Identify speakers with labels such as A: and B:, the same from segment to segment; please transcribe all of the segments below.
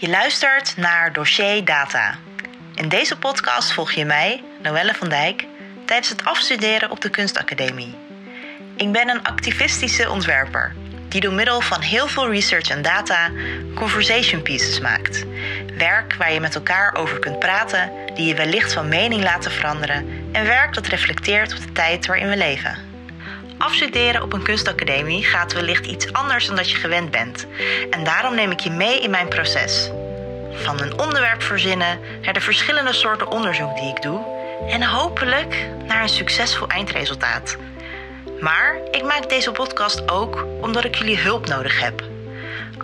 A: Je luistert naar Dossier Data. In deze podcast volg je mij, Noelle van Dijk, tijdens het afstuderen op de Kunstacademie. Ik ben een activistische ontwerper die door middel van heel veel research en data conversation pieces maakt. Werk waar je met elkaar over kunt praten, die je wellicht van mening laten veranderen en werk dat reflecteert op de tijd waarin we leven. Afstuderen op een kunstacademie gaat wellicht iets anders dan dat je gewend bent. En daarom neem ik je mee in mijn proces. Van een onderwerp verzinnen naar de verschillende soorten onderzoek die ik doe en hopelijk naar een succesvol eindresultaat. Maar ik maak deze podcast ook omdat ik jullie hulp nodig heb.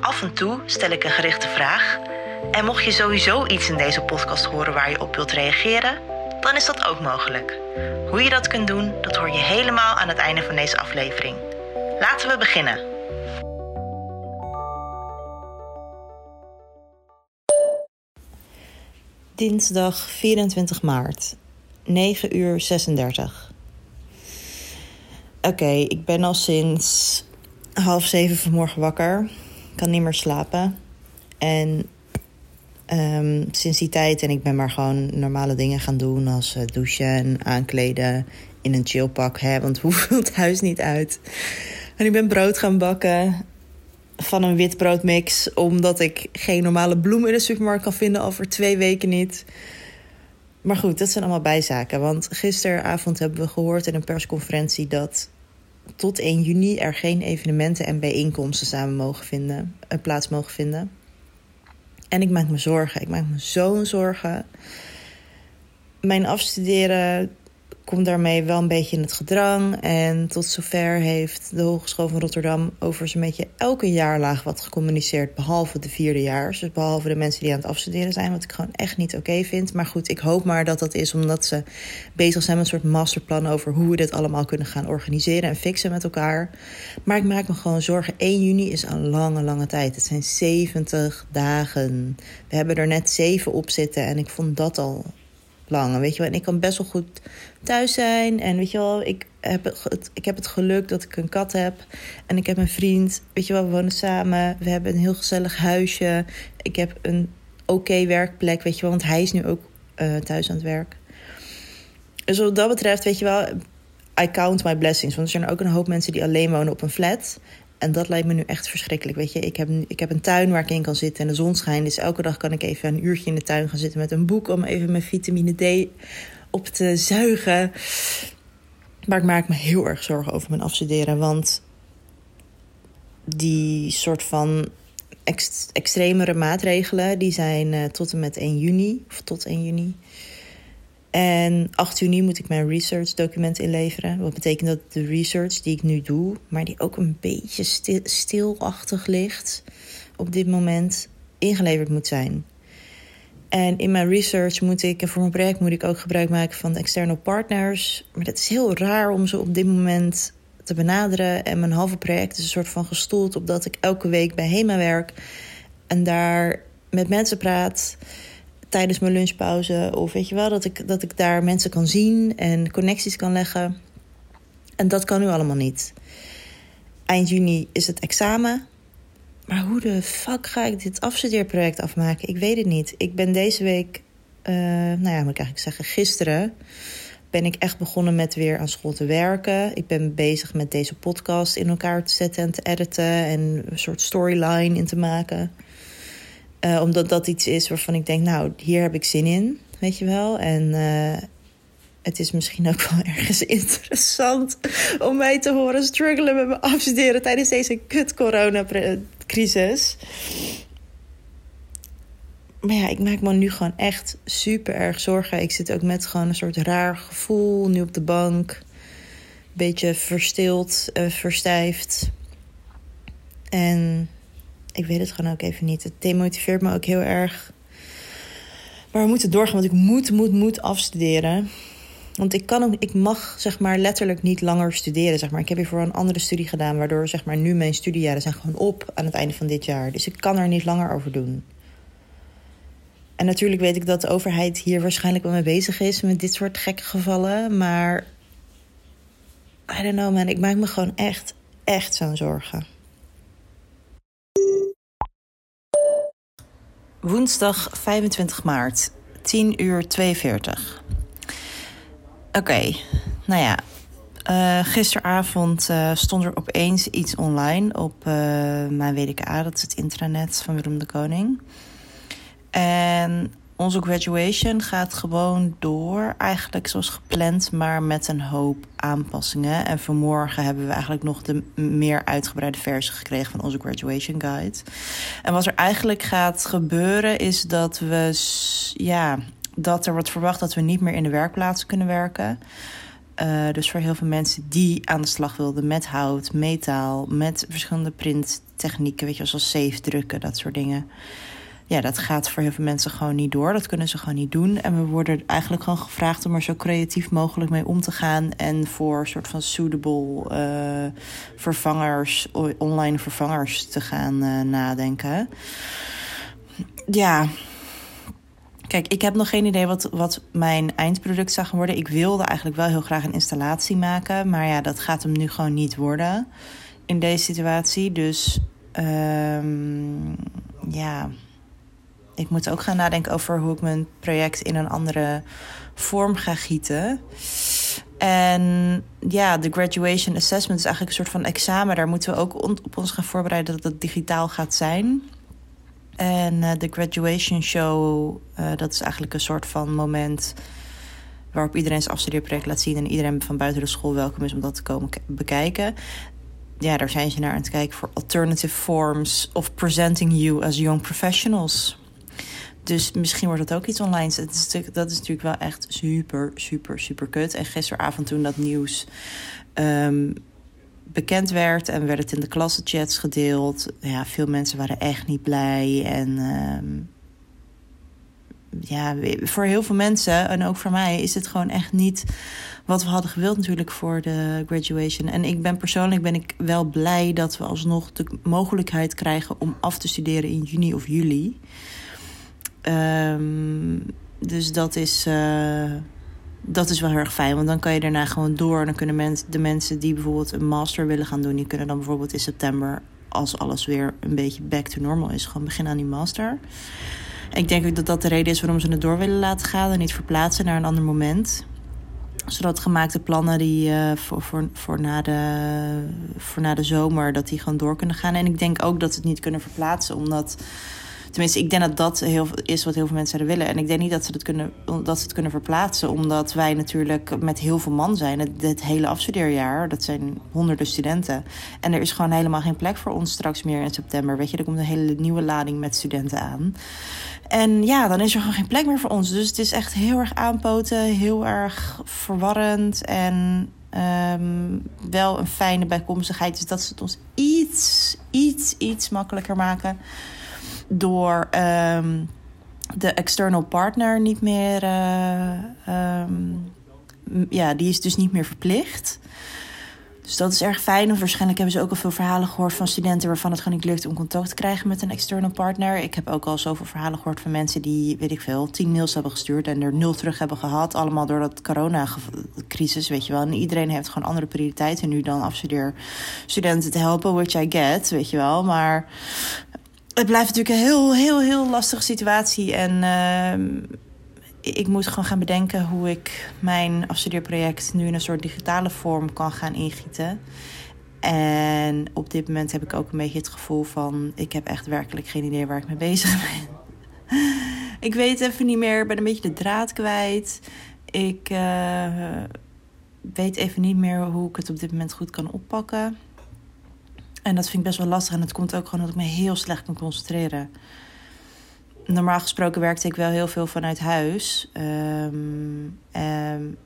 A: Af en toe stel ik een gerichte vraag. En mocht je sowieso iets in deze podcast horen waar je op wilt reageren, dan is dat ook mogelijk. Hoe je dat kunt doen, dat hoor je helemaal aan het einde van deze aflevering. Laten we beginnen. Dinsdag 24 maart, 9 uur 36. Oké, ik ben al sinds half zeven vanmorgen wakker. Kan niet meer slapen. En um, sinds die tijd en ik ben maar gewoon normale dingen gaan doen... als uh, douchen en aankleden in een chillpak. Hè, want hoe het huis niet uit? En ik ben brood gaan bakken van een witbroodmix... omdat ik geen normale bloem in de supermarkt kan vinden... al voor twee weken niet... Maar goed, dat zijn allemaal bijzaken. Want gisteravond hebben we gehoord in een persconferentie dat tot 1 juni er geen evenementen en bijeenkomsten samen mogen vinden, uh, plaats mogen vinden. En ik maak me zorgen. Ik maak me zo'n zorgen. Mijn afstuderen komt daarmee wel een beetje in het gedrang. En tot zover heeft de Hogeschool van Rotterdam over zo'n beetje elke jaarlaag wat gecommuniceerd. Behalve de vierde jaar. Dus behalve de mensen die aan het afstuderen zijn. Wat ik gewoon echt niet oké vind. Maar goed, ik hoop maar dat dat is omdat ze bezig zijn met een soort masterplan over hoe we dit allemaal kunnen gaan organiseren en fixen met elkaar. Maar ik maak me gewoon zorgen. 1 juni is een lange, lange tijd. Het zijn 70 dagen. We hebben er net 7 op zitten en ik vond dat al lang. Weet je wel, en ik kan best wel goed thuis zijn. En weet je wel, ik heb het, ik heb het geluk dat ik een kat heb. En ik heb een vriend. Weet je wel, we wonen samen. We hebben een heel gezellig huisje. Ik heb een oké werkplek, weet je wel. Want hij is nu ook uh, thuis aan het werk. Dus wat dat betreft, weet je wel... I count my blessings. Want er zijn ook een hoop mensen die alleen wonen op een flat. En dat lijkt me nu echt verschrikkelijk. Weet je, ik heb, ik heb een tuin waar ik in kan zitten en de zon schijnt. Dus elke dag kan ik even een uurtje in de tuin gaan zitten met een boek om even mijn vitamine D op te zuigen. Maar ik maak me heel erg zorgen over mijn afstuderen. Want die soort van ext extremere maatregelen, die zijn uh, tot en met 1 juni. Of tot 1 juni. En 8 juni moet ik mijn research document inleveren. Wat betekent dat de research die ik nu doe, maar die ook een beetje stil, stilachtig ligt op dit moment, ingeleverd moet zijn. En in mijn research moet ik, en voor mijn project moet ik ook gebruik maken van externe partners. Maar dat is heel raar om ze op dit moment te benaderen. En mijn halve project is een soort van gestoeld op dat ik elke week bij HEMA werk. En daar met mensen praat tijdens mijn lunchpauze. Of weet je wel, dat ik, dat ik daar mensen kan zien en connecties kan leggen. En dat kan nu allemaal niet. Eind juni is het examen. Maar hoe de fuck ga ik dit afstudeerproject afmaken? Ik weet het niet. Ik ben deze week, uh, nou ja, moet ik eigenlijk zeggen, gisteren ben ik echt begonnen met weer aan school te werken. Ik ben bezig met deze podcast in elkaar te zetten en te editen en een soort storyline in te maken. Uh, omdat dat iets is waarvan ik denk, nou, hier heb ik zin in, weet je wel. En uh, het is misschien ook wel ergens interessant om mij te horen struggelen met mijn afstuderen tijdens deze kut corona-crisis. Maar ja, ik maak me nu gewoon echt super erg zorgen. Ik zit ook met gewoon een soort raar gevoel nu op de bank. Beetje verstild, uh, verstijfd. En ik weet het gewoon ook even niet. Het demotiveert me ook heel erg. Maar we moeten doorgaan, want ik moet, moet, moet afstuderen. Want ik, kan ook, ik mag zeg maar letterlijk niet langer studeren. Zeg maar. Ik heb hiervoor een andere studie gedaan, waardoor zeg maar, nu mijn studiejaren zijn gewoon op aan het einde van dit jaar. Dus ik kan er niet langer over doen. En natuurlijk weet ik dat de overheid hier waarschijnlijk wel mee bezig is met dit soort gekke gevallen. Maar I don't know man, ik maak me gewoon echt, echt zo'n zorgen. Woensdag 25 maart, 10 uur 42. Oké, nou ja. Uh, gisteravond uh, stond er opeens iets online op uh, mijn WDKA, dat is het intranet van Willem de Koning. En onze graduation gaat gewoon door, eigenlijk zoals gepland, maar met een hoop aanpassingen. En vanmorgen hebben we eigenlijk nog de meer uitgebreide versie gekregen van onze graduation guide. En wat er eigenlijk gaat gebeuren is dat we, ja, dat er wordt verwacht dat we niet meer in de werkplaats kunnen werken. Uh, dus voor heel veel mensen die aan de slag wilden met hout, metaal, met verschillende printtechnieken, weet je, zoals safe drukken, dat soort dingen ja, dat gaat voor heel veel mensen gewoon niet door. Dat kunnen ze gewoon niet doen. En we worden eigenlijk gewoon gevraagd om er zo creatief mogelijk mee om te gaan. En voor soort van suitable uh, vervangers, online vervangers te gaan uh, nadenken. Ja. Kijk, ik heb nog geen idee wat, wat mijn eindproduct zou gaan worden. Ik wilde eigenlijk wel heel graag een installatie maken. Maar ja, dat gaat hem nu gewoon niet worden in deze situatie. Dus um, ja ik moet ook gaan nadenken over hoe ik mijn project in een andere vorm ga gieten. En ja, de graduation assessment is eigenlijk een soort van examen. Daar moeten we ook op ons gaan voorbereiden dat het digitaal gaat zijn. En uh, de graduation show, uh, dat is eigenlijk een soort van moment waarop iedereen zijn afstudeerproject laat zien en iedereen van buiten de school welkom is om dat te komen bekijken. Ja, daar zijn ze naar aan het kijken voor alternative forms of presenting you as young professionals. Dus misschien wordt het ook iets online. Dat is, dat is natuurlijk wel echt super, super, super kut. En gisteravond toen dat nieuws um, bekend werd... en werd het in de klassenchats gedeeld... ja, veel mensen waren echt niet blij. En um, ja, voor heel veel mensen, en ook voor mij... is het gewoon echt niet wat we hadden gewild natuurlijk voor de graduation. En ik ben persoonlijk ben ik wel blij dat we alsnog de mogelijkheid krijgen... om af te studeren in juni of juli... Um, dus dat is, uh, dat is wel heel erg fijn. Want dan kan je daarna gewoon door. En dan kunnen de mensen die bijvoorbeeld een master willen gaan doen... die kunnen dan bijvoorbeeld in september... als alles weer een beetje back to normal is... gewoon beginnen aan die master. Ik denk ook dat dat de reden is waarom ze het door willen laten gaan... en niet verplaatsen naar een ander moment zodat gemaakte plannen die uh, voor, voor, voor, na de, voor na de zomer... dat die gewoon door kunnen gaan. En ik denk ook dat ze het niet kunnen verplaatsen, omdat Tenminste, ik denk dat dat heel, is wat heel veel mensen zouden willen. En ik denk niet dat ze het kunnen, dat ze het kunnen verplaatsen. Omdat wij natuurlijk met heel veel man zijn. Het, hele afstudeerjaar, dat zijn honderden studenten. En er is gewoon helemaal geen plek voor ons straks meer in september. Weet je, er komt een hele nieuwe lading met studenten aan. En ja, dan is er gewoon geen plek meer voor ons. Dus het is echt heel erg aanpoten, heel erg verwarrend. En um, wel een fijne bijkomstigheid. Dus dat ze het ons iets, iets, iets makkelijker maken door um, de external partner niet meer. Uh, um, ja, die is dus niet meer verplicht. Dus dat is erg fijn. Of waarschijnlijk hebben ze ook al veel verhalen gehoord van studenten waarvan het gewoon niet lukt om contact te krijgen met een external partner. Ik heb ook al zoveel verhalen gehoord van mensen die, weet ik veel, tien mails hebben gestuurd en er nul terug hebben gehad. Allemaal door dat coronacrisis, weet je wel. En iedereen heeft gewoon andere prioriteiten nu dan afstudeer studenten te helpen, which I get, weet je wel. Maar het blijft natuurlijk een heel, heel, heel lastige situatie. En uh, ik moet gewoon gaan bedenken hoe ik mijn afstudeerproject nu in een soort digitale vorm kan gaan ingieten. En op dit moment heb ik ook een beetje het gevoel van... ik heb echt werkelijk geen idee waar ik mee bezig ben. ik weet even niet meer, ben een beetje de draad kwijt. Ik uh, weet even niet meer hoe ik het op dit moment goed kan oppakken. En dat vind ik best wel lastig. En het komt ook gewoon dat ik me heel slecht kan concentreren. Normaal gesproken werkte ik wel heel veel vanuit huis. Um, um,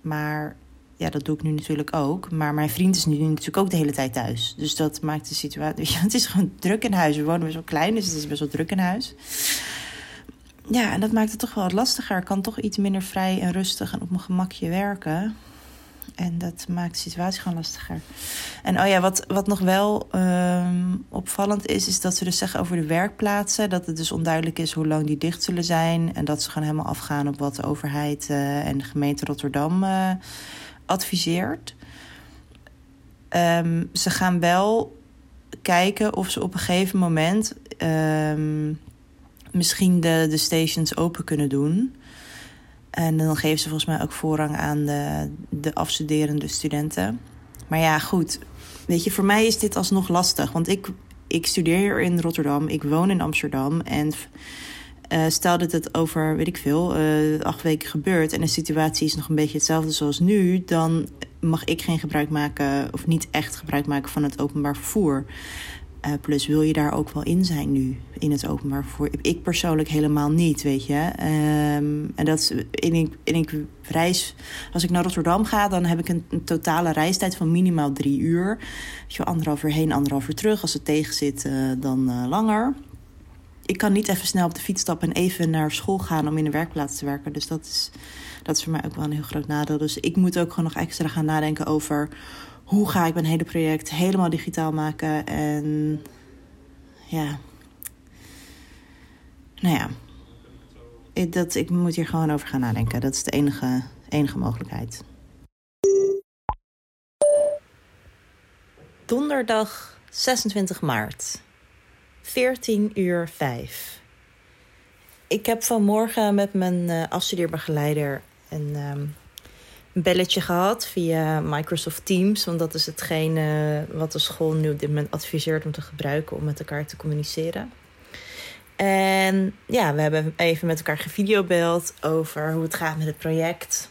A: maar ja, dat doe ik nu natuurlijk ook. Maar mijn vriend is nu natuurlijk ook de hele tijd thuis. Dus dat maakt de situatie. het is gewoon druk in huis. We wonen best wel klein, dus het is best wel druk in huis. Ja, en dat maakt het toch wel wat lastiger. Ik kan toch iets minder vrij en rustig en op mijn gemakje werken. En dat maakt de situatie gewoon lastiger. En oh ja, wat, wat nog wel um, opvallend is, is dat ze dus zeggen over de werkplaatsen. Dat het dus onduidelijk is hoe lang die dicht zullen zijn. En dat ze gewoon helemaal afgaan op wat de overheid uh, en de gemeente Rotterdam uh, adviseert. Um, ze gaan wel kijken of ze op een gegeven moment um, misschien de, de stations open kunnen doen. En dan geven ze volgens mij ook voorrang aan de, de afstuderende studenten. Maar ja, goed. Weet je, voor mij is dit alsnog lastig. Want ik, ik studeer in Rotterdam, ik woon in Amsterdam. En uh, stel dat het over, weet ik veel, uh, acht weken gebeurt en de situatie is nog een beetje hetzelfde zoals nu, dan mag ik geen gebruik maken of niet echt gebruik maken van het openbaar vervoer. Uh, plus wil je daar ook wel in zijn nu in het openbaar vervoer? Ik persoonlijk helemaal niet, weet je. Um, en dat in ik, in ik reis, als ik naar Rotterdam ga, dan heb ik een, totale reistijd van minimaal drie uur. Weet je, anderhalf uur heen, anderhalf uur terug. Als het tegen zit, uh, dan uh, langer ik kan niet even snel op de fiets stappen en even naar school gaan om in de werkplaats te werken. Dus dat is, dat is voor mij ook wel een heel groot nadeel. Dus ik moet ook gewoon nog extra gaan nadenken over hoe ga ik mijn hele project helemaal digitaal maken. En ja. Nou ja. Ik, dat, ik moet hier gewoon over gaan nadenken. Dat is de enige, enige mogelijkheid. Donderdag 26 maart. 14 uur 5. Ik heb vanmorgen met mijn uh, afstudeerbegeleider een, um, een, belletje gehad via Microsoft Teams. Want dat is hetgeen uh, wat de school nu op dit moment adviseert om te gebruiken om met elkaar te communiceren. En ja, we hebben even met elkaar gevideobeld over hoe het gaat met het project.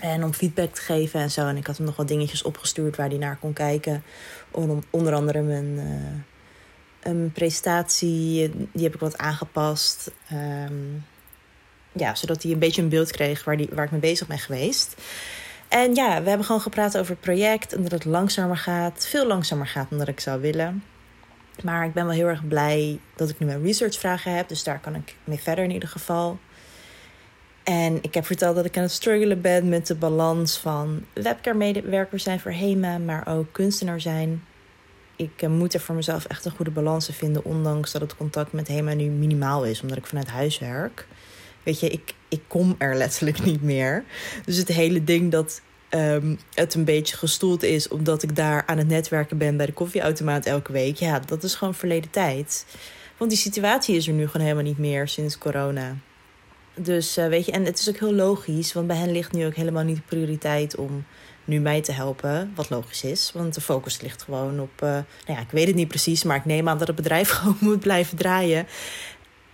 A: En om feedback te geven en zo. En ik had hem nog wat dingetjes opgestuurd waar hij naar kon kijken. Om, onder andere mijn. Uh, een presentatie, die heb ik wat aangepast. Um, ja, zodat hij een beetje een beeld kreeg waar, die, waar ik mee bezig ben geweest. En ja, we hebben gewoon gepraat over het project en dat het langzamer gaat. Veel langzamer gaat dan dat ik zou willen. Maar ik ben wel heel erg blij dat ik nu mijn researchvragen heb. Dus daar kan ik mee verder in ieder geval. En ik heb verteld dat ik aan het struggelen ben met de balans van webcare-medewerker zijn voor HEMA, maar ook kunstenaar zijn ik uh, moet er voor mezelf echt een goede balans in vinden. Ondanks dat het contact met Hema nu minimaal is, omdat ik vanuit huis werk. Weet je, ik, ik kom er letterlijk niet meer. Dus het hele ding dat um, het een beetje gestoeld is, omdat ik daar aan het netwerken ben bij de koffieautomaat elke week. Ja, dat is gewoon verleden tijd. Want die situatie is er nu gewoon helemaal niet meer sinds corona. Dus uh, weet je, en het is ook heel logisch, want bij hen ligt nu ook helemaal niet de prioriteit om nu mij te helpen. Wat logisch is, want de focus ligt gewoon op. Uh, nou ja, ik weet het niet precies, maar ik neem aan dat het bedrijf gewoon moet blijven draaien.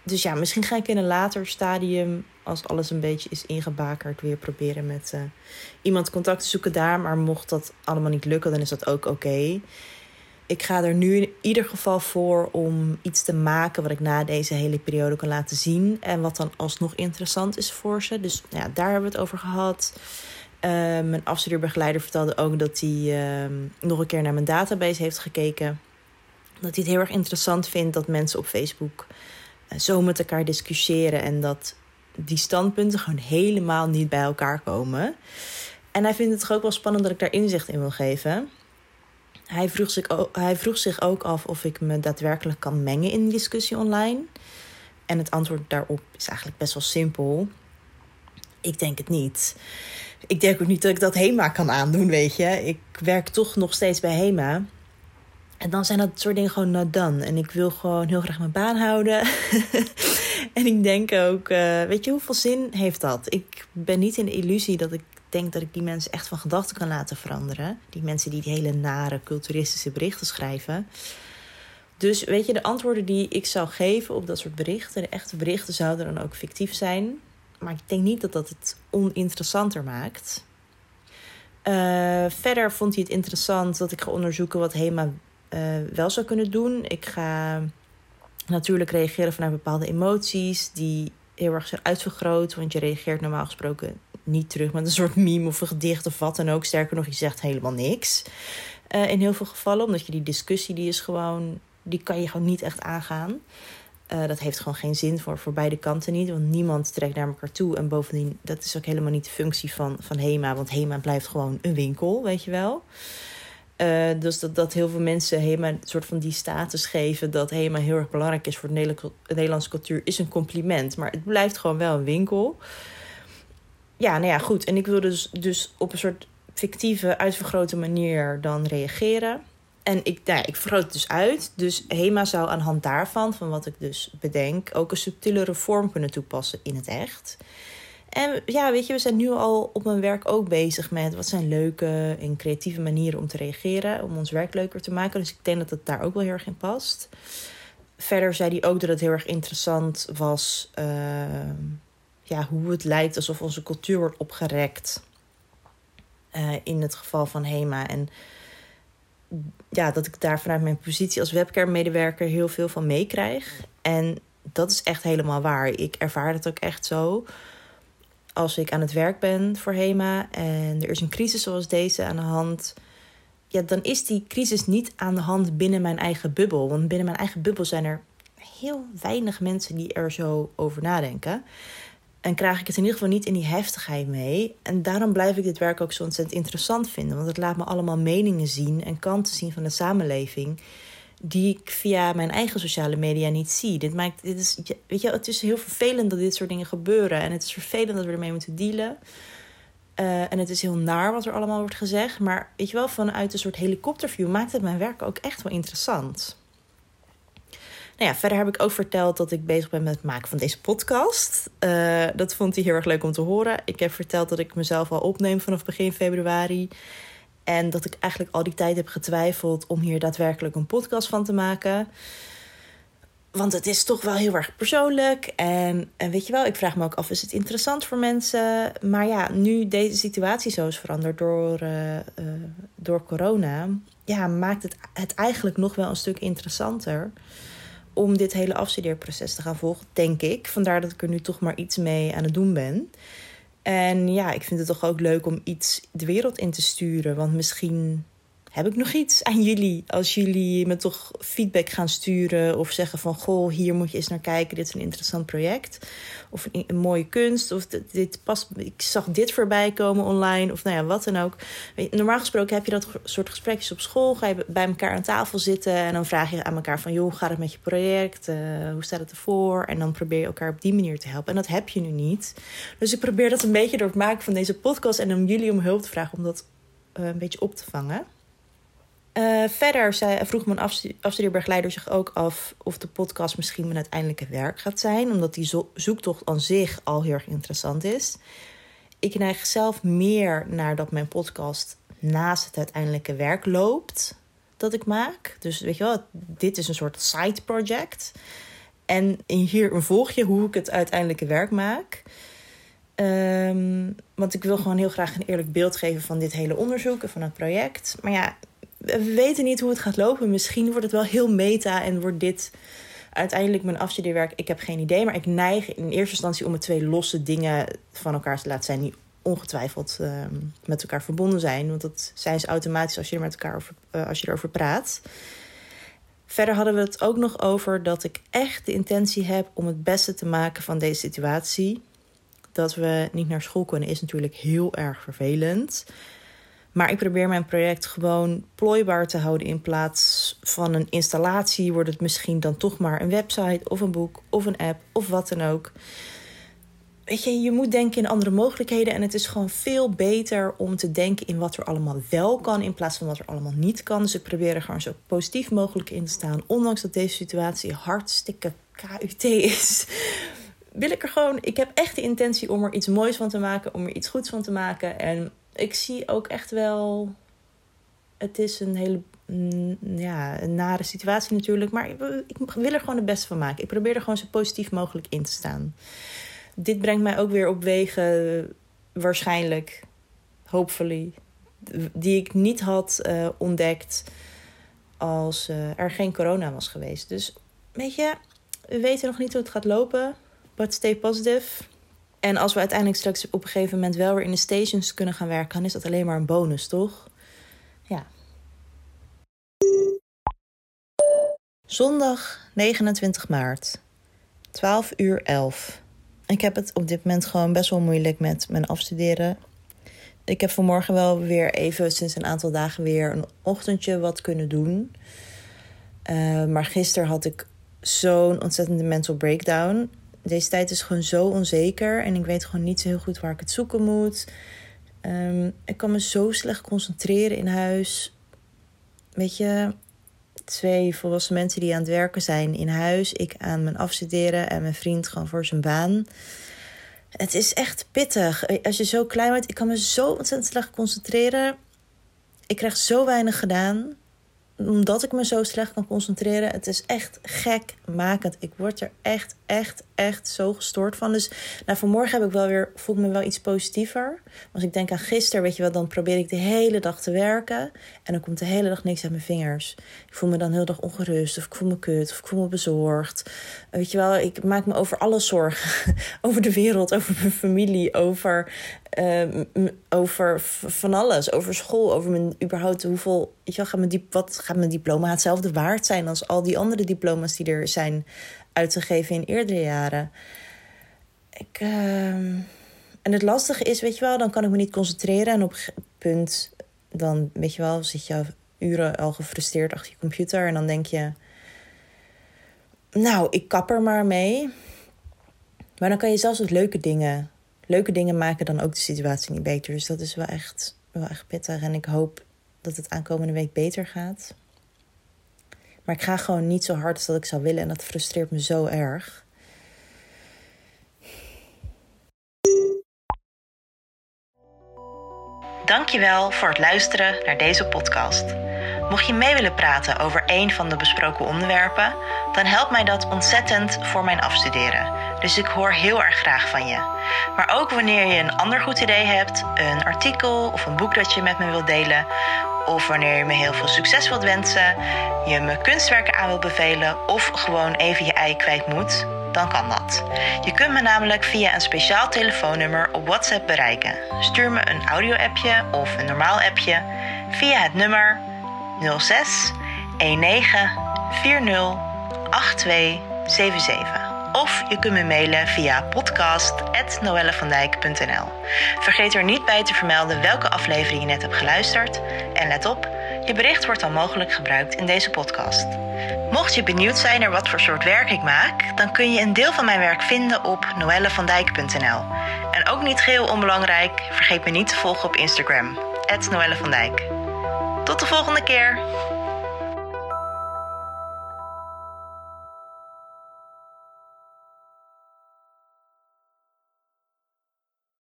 A: Dus ja, misschien ga ik in een later stadium, als alles een beetje is ingebakerd, weer proberen met uh, iemand contact te zoeken daar. Maar mocht dat allemaal niet lukken, dan is dat ook oké. Ik ga er nu in ieder geval voor om iets te maken wat ik na deze hele periode kan laten zien. En wat dan alsnog interessant is voor ze. Dus ja, daar hebben we het over gehad. Uh, mijn afstudeerbegeleider vertelde ook dat hij uh, nog een keer naar mijn database heeft gekeken. Dat hij het heel erg interessant vindt dat mensen op Facebook zo met elkaar discussiëren en dat die standpunten gewoon helemaal niet bij elkaar komen. En hij vindt het toch ook wel spannend dat ik daar inzicht in wil geven. Hij vroeg, zich ook, hij vroeg zich ook af of ik me daadwerkelijk kan mengen in discussie online. En het antwoord daarop is eigenlijk best wel simpel. Ik denk het niet ik denk ook niet dat ik dat HEMA kan aandoen, weet je. Ik werk toch nog steeds bij HEMA. En dan zijn dat soort dingen gewoon not done. En ik wil gewoon heel graag mijn baan houden. en ik denk ook, uh, weet je, hoeveel zin heeft dat? Ik ben niet in de illusie dat ik denk dat ik die mensen echt van gedachten kan laten veranderen. Die mensen die die hele nare culturistische berichten schrijven. Dus weet je, de antwoorden die ik zou geven op dat soort berichten, de echte berichten zouden dan ook fictief zijn. Maar ik denk niet dat dat het oninteressanter maakt. Uh, verder vond hij het interessant dat ik ga onderzoeken wat HEMA uh, wel zou kunnen doen. Ik ga natuurlijk reageren vanuit bepaalde emoties die heel erg zijn uitvergroot. Want je reageert normaal gesproken niet terug met een soort meme of een gedicht of wat dan ook. Sterker nog, je zegt helemaal niks. Uh, in heel veel gevallen, omdat je die discussie, die is gewoon, die kan je gewoon niet echt aangaan. Uh, dat heeft gewoon geen zin voor, voor beide kanten niet. Want niemand trekt naar elkaar toe. En bovendien, dat is ook helemaal niet de functie van, van HEMA. Want HEMA blijft gewoon een winkel, weet je wel. Uh, dus dat, dat heel veel mensen HEMA een soort van die status geven... dat HEMA heel erg belangrijk is voor de Nederlandse cultuur... is een compliment. Maar het blijft gewoon wel een winkel. Ja, nou ja, goed. En ik wil dus, dus op een soort fictieve, uitvergrote manier dan reageren... En ik, nou ik vergroot het dus uit. Dus HEMA zou aan hand daarvan, van wat ik dus bedenk, ook een subtielere vorm kunnen toepassen in het echt. En ja, weet je, we zijn nu al op mijn werk ook bezig met wat zijn leuke en creatieve manieren om te reageren, om ons werk leuker te maken. Dus ik denk dat het daar ook wel heel erg in past. Verder zei hij ook dat het heel erg interessant was uh, ja, hoe het lijkt alsof onze cultuur wordt opgerekt. Uh, in het geval van HEMA. En ja, dat ik daar vanuit mijn positie als webcam-medewerker heel veel van meekrijg. En dat is echt helemaal waar. Ik ervaar het ook echt zo. Als ik aan het werk ben voor HEMA en er is een crisis zoals deze aan de hand. Ja, dan is die crisis niet aan de hand binnen mijn eigen bubbel. Want binnen mijn eigen bubbel zijn er heel weinig mensen die er zo over nadenken. En krijg ik het in ieder geval niet in die heftigheid mee. En daarom blijf ik dit werk ook zo ontzettend interessant vinden. Want het laat me allemaal meningen zien en kanten zien van de samenleving. Die ik via mijn eigen sociale media niet zie. Dit maakt, dit is, weet je, het is heel vervelend dat dit soort dingen gebeuren. En het is vervelend dat we ermee moeten dealen. Uh, en het is heel naar wat er allemaal wordt gezegd. Maar weet je wel, vanuit een soort helikopterview maakt het mijn werk ook echt wel interessant. Nou ja, verder heb ik ook verteld dat ik bezig ben met het maken van deze podcast. Uh, dat vond hij heel erg leuk om te horen. Ik heb verteld dat ik mezelf al opneem vanaf begin februari. En dat ik eigenlijk al die tijd heb getwijfeld om hier daadwerkelijk een podcast van te maken. Want het is toch wel heel erg persoonlijk. En, en weet je wel, ik vraag me ook af: is het interessant voor mensen? Maar ja, nu deze situatie zo is veranderd door, uh, uh, door corona. Ja, maakt het, het eigenlijk nog wel een stuk interessanter om dit hele afstudeerproces te gaan volgen, denk ik. Vandaar dat ik er nu toch maar iets mee aan het doen ben. En ja, ik vind het toch ook leuk om iets de wereld in te sturen. Want misschien heb ik nog iets aan jullie. Als jullie me toch feedback gaan sturen of zeggen van... goh, hier moet je eens naar kijken, dit is een interessant project. Of een, mooie kunst, of dit past, ik zag dit voorbij komen online. Of nou ja, wat dan ook. Normaal gesproken heb je dat soort gesprekjes op school. Ga je bij elkaar aan tafel zitten en dan vraag je aan elkaar van... joh, hoe gaat het met je project? Uh, hoe staat het ervoor? En dan probeer je elkaar op die manier te helpen. En dat heb je nu niet. Dus ik probeer dat een beetje door het maken van deze podcast... en om jullie om hulp te vragen om dat uh, een beetje op te vangen. Uh, verder zei, vroeg mijn afstudeerbegeleider zich ook af of de podcast misschien mijn uiteindelijke werk gaat zijn, omdat die zo zoektocht aan zich al heel erg interessant is. Ik neig zelf meer naar dat mijn podcast naast het uiteindelijke werk loopt dat ik maak. Dus weet je wel, dit is een soort side project. En hier een volgje hoe ik het uiteindelijke werk maak. Um, want ik wil gewoon heel graag een eerlijk beeld geven van dit hele onderzoek en van het project. Maar ja, we weten niet hoe het gaat lopen. Misschien wordt het wel heel meta en wordt dit uiteindelijk mijn afstudeerwerk. Ik heb geen idee, maar ik neig in eerste instantie om het twee losse dingen van elkaar te laten zijn. Die ongetwijfeld uh, met elkaar verbonden zijn. Want dat zijn ze automatisch als je er met elkaar over, uh, als je erover praat. Verder hadden we het ook nog over dat ik echt de intentie heb om het beste te maken van deze situatie. Dat we niet naar school kunnen is natuurlijk heel erg vervelend. Maar ik probeer mijn project gewoon plooibaar te houden. In plaats van een installatie wordt het misschien dan toch maar een website of een boek of een app of wat dan ook. Weet je, je moet denken in andere mogelijkheden. En het is gewoon veel beter om te denken in wat er allemaal wel kan. In plaats van wat er allemaal niet kan. Dus ik probeer er gewoon zo positief mogelijk in te staan. Ondanks dat deze situatie hartstikke KUT is wil ik er gewoon. Ik heb echt de intentie om er iets moois van te maken, om er iets goeds van te maken. En ik zie ook echt wel. Het is een hele mm, ja, een nare situatie natuurlijk. Maar ik, wil er gewoon het beste van maken. Ik probeer er gewoon zo positief mogelijk in te staan. Dit brengt mij ook weer op wegen, waarschijnlijk, hopefully, die ik niet had uh, ontdekt als uh, er geen corona was geweest. Dus weet je, we weten nog niet hoe het gaat lopen. But stay positive. En als we uiteindelijk straks op een gegeven moment wel weer in de stations kunnen gaan werken, dan is dat alleen maar een bonus, toch? Ja. Zondag 29 maart, 12 uur 11. Ik heb het op dit moment gewoon best wel moeilijk met mijn afstuderen. Ik heb vanmorgen wel weer even, sinds een aantal dagen, weer een ochtendje wat kunnen doen. Uh, maar gisteren had ik zo'n ontzettende mental breakdown deze tijd is gewoon zo onzeker en ik weet gewoon niet zo heel goed waar ik het zoeken moet. Um, ik kan me zo slecht concentreren in huis. weet je, twee volwassen mensen die aan het werken zijn in huis. Ik aan mijn afstuderen en mijn vriend gewoon voor zijn baan. Het is echt pittig. Als je zo klein bent, ik kan me zo ontzettend slecht concentreren. Ik krijg zo weinig gedaan omdat ik me zo slecht kan concentreren. Het is echt gekmakend. Ik word er echt, echt, echt zo gestoord van. Dus nou, vanmorgen heb ik wel weer, voel ik me wel iets positiever. Als ik denk aan gisteren, weet je wel, dan probeer ik de hele dag te werken. En dan komt de hele dag niks uit mijn vingers. Ik voel me dan heel dag ongerust. Of ik voel me kut. Of ik voel me bezorgd. Weet je wel, ik maak me over alles zorgen. over de wereld, over mijn familie, over Ehm, over van alles. Over school, over mijn überhaupt hoeveel. Weet je wel, gaat wat gaat mijn diploma hetzelfde waard zijn als al die andere diploma's die er zijn uitgegeven in eerdere jaren? Ik, ehm, en het lastige is, weet je wel, dan kan ik me niet concentreren. En op een punt, dan weet je wel, zit je uren al gefrustreerd achter je computer. En dan denk je, nou, ik kap er maar mee. Maar dan kan je zelfs ook leuke dingen leuke dingen maken dan ook de situatie niet beter. Dus dat is wel echt, wel echt pittig. En ik hoop dat het aankomende week beter gaat. Maar ik ga gewoon niet zo hard als dat ik zou willen. En dat frustreert me zo erg. Dankjewel voor het luisteren naar deze podcast. Mocht je mee willen praten over een van de besproken onderwerpen, dan helpt mij dat ontzettend voor mijn afstuderen. Dus ik hoor heel erg graag van je. Maar ook wanneer je een ander goed idee hebt, een artikel of een boek dat je met me wilt delen, of wanneer je me heel veel succes wilt wensen, je me kunstwerken aan wilt bevelen of gewoon even je ei kwijt moet, dan kan dat. Je kunt me namelijk via een speciaal telefoonnummer op WhatsApp bereiken. Stuur me een audio-appje of een normaal appje via het nummer 06 19 40 8277. Of je kunt me mailen via podcast.noellevandijk.nl. Vergeet er niet bij te vermelden welke aflevering je net hebt geluisterd. En let op, je bericht wordt dan mogelijk gebruikt in deze podcast. Mocht je benieuwd zijn naar wat voor soort werk ik maak, dan kun je een deel van mijn werk vinden op noellevandijk.nl. En ook niet geheel onbelangrijk, vergeet me niet te volgen op Instagram, Noelle Tot de volgende keer!